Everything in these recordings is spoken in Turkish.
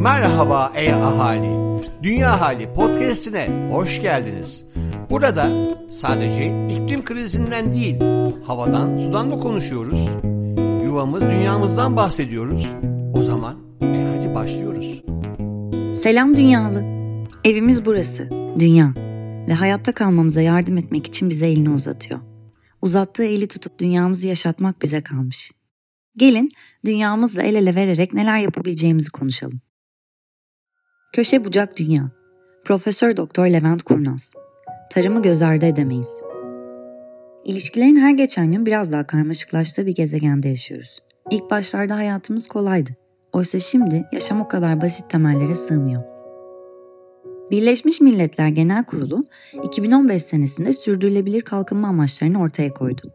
Merhaba ey ahali. Dünya Hali podcast'ine hoş geldiniz. Burada sadece iklim krizinden değil, havadan, sudan da konuşuyoruz. Yuvamız, dünyamızdan bahsediyoruz. O zaman e hadi başlıyoruz. Selam dünyalı. Evimiz burası, dünya. Ve hayatta kalmamıza yardım etmek için bize elini uzatıyor. Uzattığı eli tutup dünyamızı yaşatmak bize kalmış. Gelin dünyamızla el ele vererek neler yapabileceğimizi konuşalım. Köşe Bucak Dünya Profesör Doktor Levent Kurnaz Tarımı göz ardı edemeyiz. İlişkilerin her geçen gün biraz daha karmaşıklaştığı bir gezegende yaşıyoruz. İlk başlarda hayatımız kolaydı. Oysa şimdi yaşam o kadar basit temellere sığmıyor. Birleşmiş Milletler Genel Kurulu 2015 senesinde sürdürülebilir kalkınma amaçlarını ortaya koydu.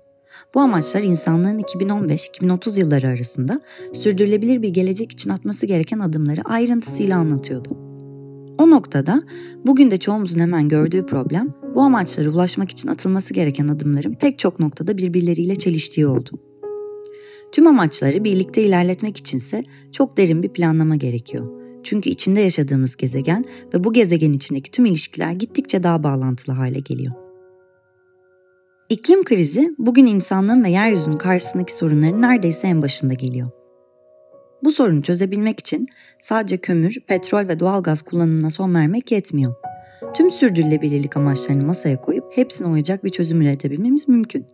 Bu amaçlar insanlığın 2015-2030 yılları arasında sürdürülebilir bir gelecek için atması gereken adımları ayrıntısıyla anlatıyordu. O noktada bugün de çoğumuzun hemen gördüğü problem bu amaçlara ulaşmak için atılması gereken adımların pek çok noktada birbirleriyle çeliştiği oldu. Tüm amaçları birlikte ilerletmek içinse çok derin bir planlama gerekiyor. Çünkü içinde yaşadığımız gezegen ve bu gezegen içindeki tüm ilişkiler gittikçe daha bağlantılı hale geliyor. İklim krizi bugün insanlığın ve yeryüzünün karşısındaki sorunların neredeyse en başında geliyor. Bu sorunu çözebilmek için sadece kömür, petrol ve doğalgaz kullanımına son vermek yetmiyor. Tüm sürdürülebilirlik amaçlarını masaya koyup hepsine uyacak bir çözüm üretebilmemiz mümkün.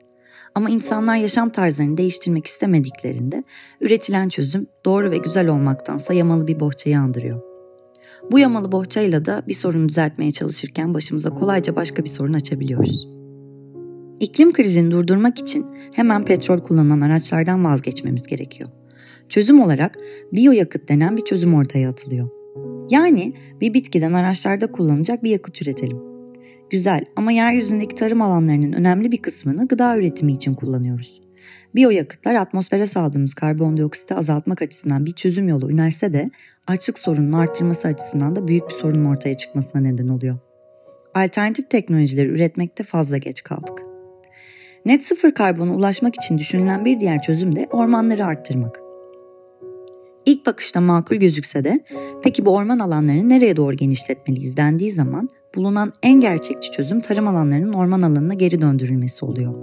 Ama insanlar yaşam tarzlarını değiştirmek istemediklerinde üretilen çözüm doğru ve güzel olmaktansa yamalı bir bohçayı andırıyor. Bu yamalı bohçayla da bir sorunu düzeltmeye çalışırken başımıza kolayca başka bir sorun açabiliyoruz. İklim krizini durdurmak için hemen petrol kullanan araçlardan vazgeçmemiz gerekiyor. Çözüm olarak biyoyakıt denen bir çözüm ortaya atılıyor. Yani bir bitkiden araçlarda kullanacak bir yakıt üretelim. Güzel ama yeryüzündeki tarım alanlarının önemli bir kısmını gıda üretimi için kullanıyoruz. Biyoyakıtlar atmosfere saldığımız karbondioksiti azaltmak açısından bir çözüm yolu önerse de açlık sorununu arttırması açısından da büyük bir sorunun ortaya çıkmasına neden oluyor. Alternatif teknolojileri üretmekte fazla geç kaldık. Net sıfır karbona ulaşmak için düşünülen bir diğer çözüm de ormanları arttırmak. İlk bakışta makul gözükse de peki bu orman alanlarını nereye doğru genişletmeliyiz dendiği zaman bulunan en gerçekçi çözüm tarım alanlarının orman alanına geri döndürülmesi oluyor.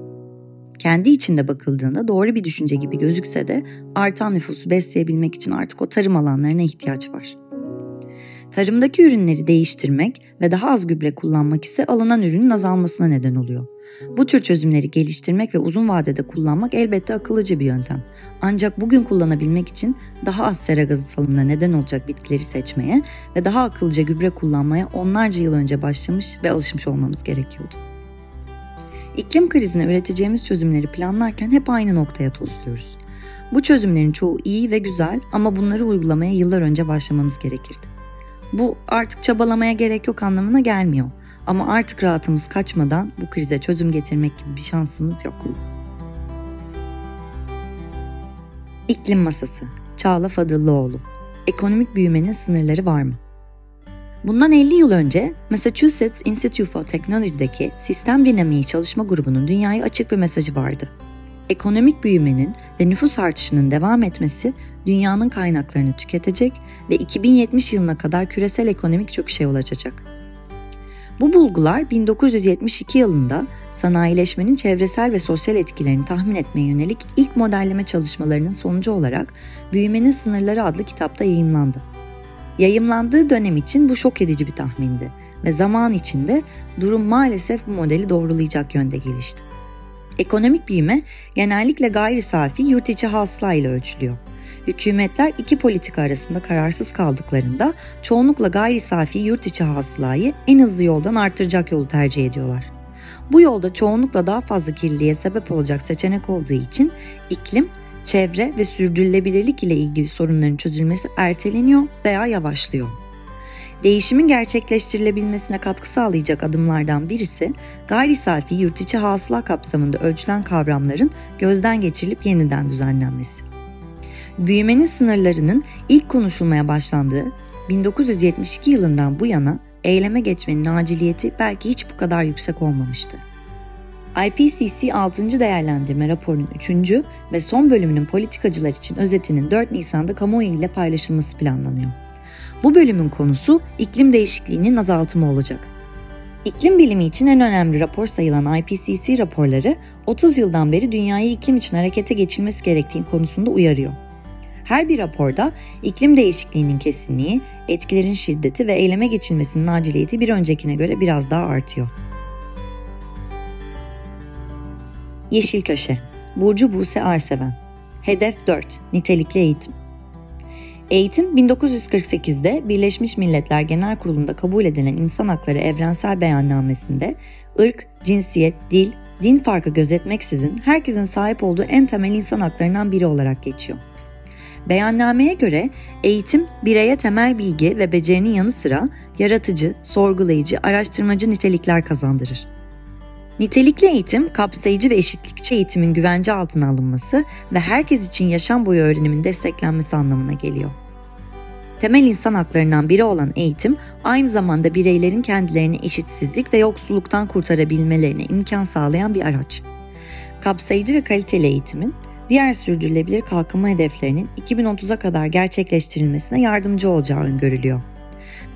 Kendi içinde bakıldığında doğru bir düşünce gibi gözükse de artan nüfusu besleyebilmek için artık o tarım alanlarına ihtiyaç var. Tarımdaki ürünleri değiştirmek ve daha az gübre kullanmak ise alınan ürünün azalmasına neden oluyor. Bu tür çözümleri geliştirmek ve uzun vadede kullanmak elbette akıllıca bir yöntem. Ancak bugün kullanabilmek için daha az sera gazı salımına neden olacak bitkileri seçmeye ve daha akıllıca gübre kullanmaya onlarca yıl önce başlamış ve alışmış olmamız gerekiyordu. İklim krizine üreteceğimiz çözümleri planlarken hep aynı noktaya tosluyoruz. Bu çözümlerin çoğu iyi ve güzel ama bunları uygulamaya yıllar önce başlamamız gerekirdi. Bu artık çabalamaya gerek yok anlamına gelmiyor. Ama artık rahatımız kaçmadan bu krize çözüm getirmek gibi bir şansımız yok. İklim Masası Çağla Fadıllıoğlu Ekonomik büyümenin sınırları var mı? Bundan 50 yıl önce Massachusetts Institute for Technology'deki sistem dinamiği çalışma grubunun dünyaya açık bir mesajı vardı. Ekonomik büyümenin ve nüfus artışının devam etmesi dünyanın kaynaklarını tüketecek ve 2070 yılına kadar küresel ekonomik çöküşe yol açacak. Bu bulgular 1972 yılında sanayileşmenin çevresel ve sosyal etkilerini tahmin etmeye yönelik ilk modelleme çalışmalarının sonucu olarak Büyümenin Sınırları adlı kitapta yayımlandı. Yayımlandığı dönem için bu şok edici bir tahmindi ve zaman içinde durum maalesef bu modeli doğrulayacak yönde gelişti. Ekonomik büyüme genellikle gayri safi yurt içi hasıla ile ölçülüyor. Hükümetler iki politika arasında kararsız kaldıklarında çoğunlukla gayri safi yurt içi hasılayı en hızlı yoldan artıracak yolu tercih ediyorlar. Bu yolda çoğunlukla daha fazla kirliliğe sebep olacak seçenek olduğu için iklim, çevre ve sürdürülebilirlik ile ilgili sorunların çözülmesi erteleniyor veya yavaşlıyor. Değişimin gerçekleştirilebilmesine katkı sağlayacak adımlardan birisi gayri safi yurt içi hasıla kapsamında ölçülen kavramların gözden geçirilip yeniden düzenlenmesi büyümenin sınırlarının ilk konuşulmaya başlandığı 1972 yılından bu yana eyleme geçmenin aciliyeti belki hiç bu kadar yüksek olmamıştı. IPCC 6. değerlendirme raporunun 3. ve son bölümünün politikacılar için özetinin 4 Nisan'da kamuoyu ile paylaşılması planlanıyor. Bu bölümün konusu iklim değişikliğinin azaltımı olacak. İklim bilimi için en önemli rapor sayılan IPCC raporları 30 yıldan beri dünyayı iklim için harekete geçilmesi gerektiği konusunda uyarıyor. Her bir raporda iklim değişikliğinin kesinliği, etkilerin şiddeti ve eyleme geçilmesinin aciliyeti bir öncekine göre biraz daha artıyor. Yeşil Köşe Burcu Buse Arseven Hedef 4 Nitelikli Eğitim Eğitim 1948'de Birleşmiş Milletler Genel Kurulu'nda kabul edilen İnsan Hakları Evrensel Beyannamesi'nde ırk, cinsiyet, dil, din farkı gözetmeksizin herkesin sahip olduğu en temel insan haklarından biri olarak geçiyor. Beyannameye göre eğitim bireye temel bilgi ve becerinin yanı sıra yaratıcı, sorgulayıcı, araştırmacı nitelikler kazandırır. Nitelikli eğitim, kapsayıcı ve eşitlikçi eğitimin güvence altına alınması ve herkes için yaşam boyu öğrenimin desteklenmesi anlamına geliyor. Temel insan haklarından biri olan eğitim, aynı zamanda bireylerin kendilerini eşitsizlik ve yoksulluktan kurtarabilmelerine imkan sağlayan bir araç. Kapsayıcı ve kaliteli eğitimin, diğer sürdürülebilir kalkınma hedeflerinin 2030'a kadar gerçekleştirilmesine yardımcı olacağı öngörülüyor.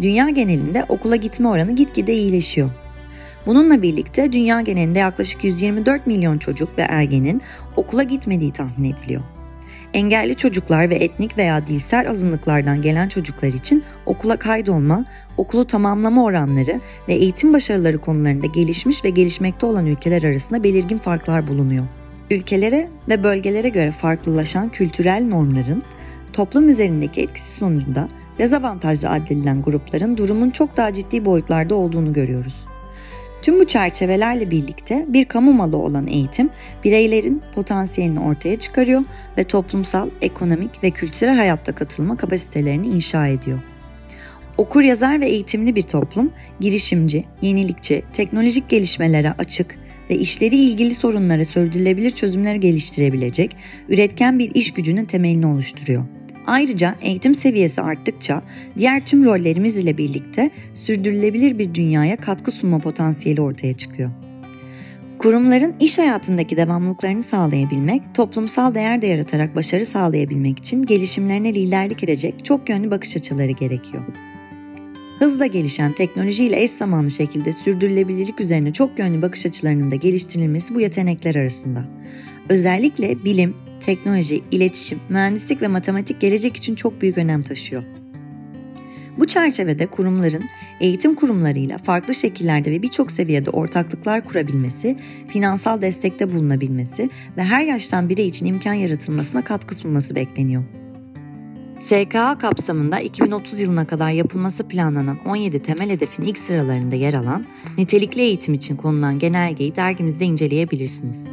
Dünya genelinde okula gitme oranı gitgide iyileşiyor. Bununla birlikte dünya genelinde yaklaşık 124 milyon çocuk ve ergenin okula gitmediği tahmin ediliyor. Engelli çocuklar ve etnik veya dilsel azınlıklardan gelen çocuklar için okula kaydolma, okulu tamamlama oranları ve eğitim başarıları konularında gelişmiş ve gelişmekte olan ülkeler arasında belirgin farklar bulunuyor. Ülkelere ve bölgelere göre farklılaşan kültürel normların toplum üzerindeki etkisi sonucunda dezavantajlı addedilen grupların durumun çok daha ciddi boyutlarda olduğunu görüyoruz. Tüm bu çerçevelerle birlikte bir kamu malı olan eğitim bireylerin potansiyelini ortaya çıkarıyor ve toplumsal, ekonomik ve kültürel hayatta katılma kapasitelerini inşa ediyor. Okur yazar ve eğitimli bir toplum, girişimci, yenilikçi, teknolojik gelişmelere açık ve işleri ilgili sorunlara sürdürülebilir çözümler geliştirebilecek üretken bir iş gücünün temelini oluşturuyor. Ayrıca eğitim seviyesi arttıkça diğer tüm rollerimiz ile birlikte sürdürülebilir bir dünyaya katkı sunma potansiyeli ortaya çıkıyor. Kurumların iş hayatındaki devamlılıklarını sağlayabilmek, toplumsal değer de yaratarak başarı sağlayabilmek için gelişimlerine liderlik edecek çok yönlü bakış açıları gerekiyor. Hızla gelişen teknolojiyle eş zamanlı şekilde sürdürülebilirlik üzerine çok yönlü bakış açılarının da geliştirilmesi bu yetenekler arasında. Özellikle bilim, teknoloji, iletişim, mühendislik ve matematik gelecek için çok büyük önem taşıyor. Bu çerçevede kurumların eğitim kurumlarıyla farklı şekillerde ve birçok seviyede ortaklıklar kurabilmesi, finansal destekte bulunabilmesi ve her yaştan birey için imkan yaratılmasına katkı sunması bekleniyor. SKA kapsamında 2030 yılına kadar yapılması planlanan 17 temel hedefin ilk sıralarında yer alan nitelikli eğitim için konulan genelgeyi dergimizde inceleyebilirsiniz.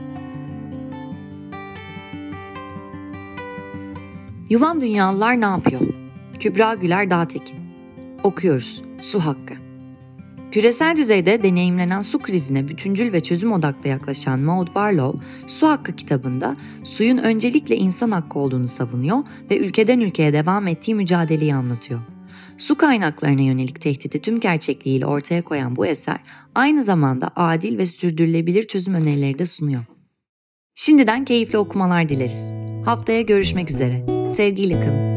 Yuvan Dünyalılar ne yapıyor? Kübra Güler Dağtekin Okuyoruz. Su hakkı. Küresel düzeyde deneyimlenen su krizine bütüncül ve çözüm odaklı yaklaşan Maud Barlow, Su Hakkı kitabında suyun öncelikle insan hakkı olduğunu savunuyor ve ülkeden ülkeye devam ettiği mücadeleyi anlatıyor. Su kaynaklarına yönelik tehdidi tüm gerçekliğiyle ortaya koyan bu eser aynı zamanda adil ve sürdürülebilir çözüm önerileri de sunuyor. Şimdiden keyifli okumalar dileriz. Haftaya görüşmek üzere. Sevgiyle kalın.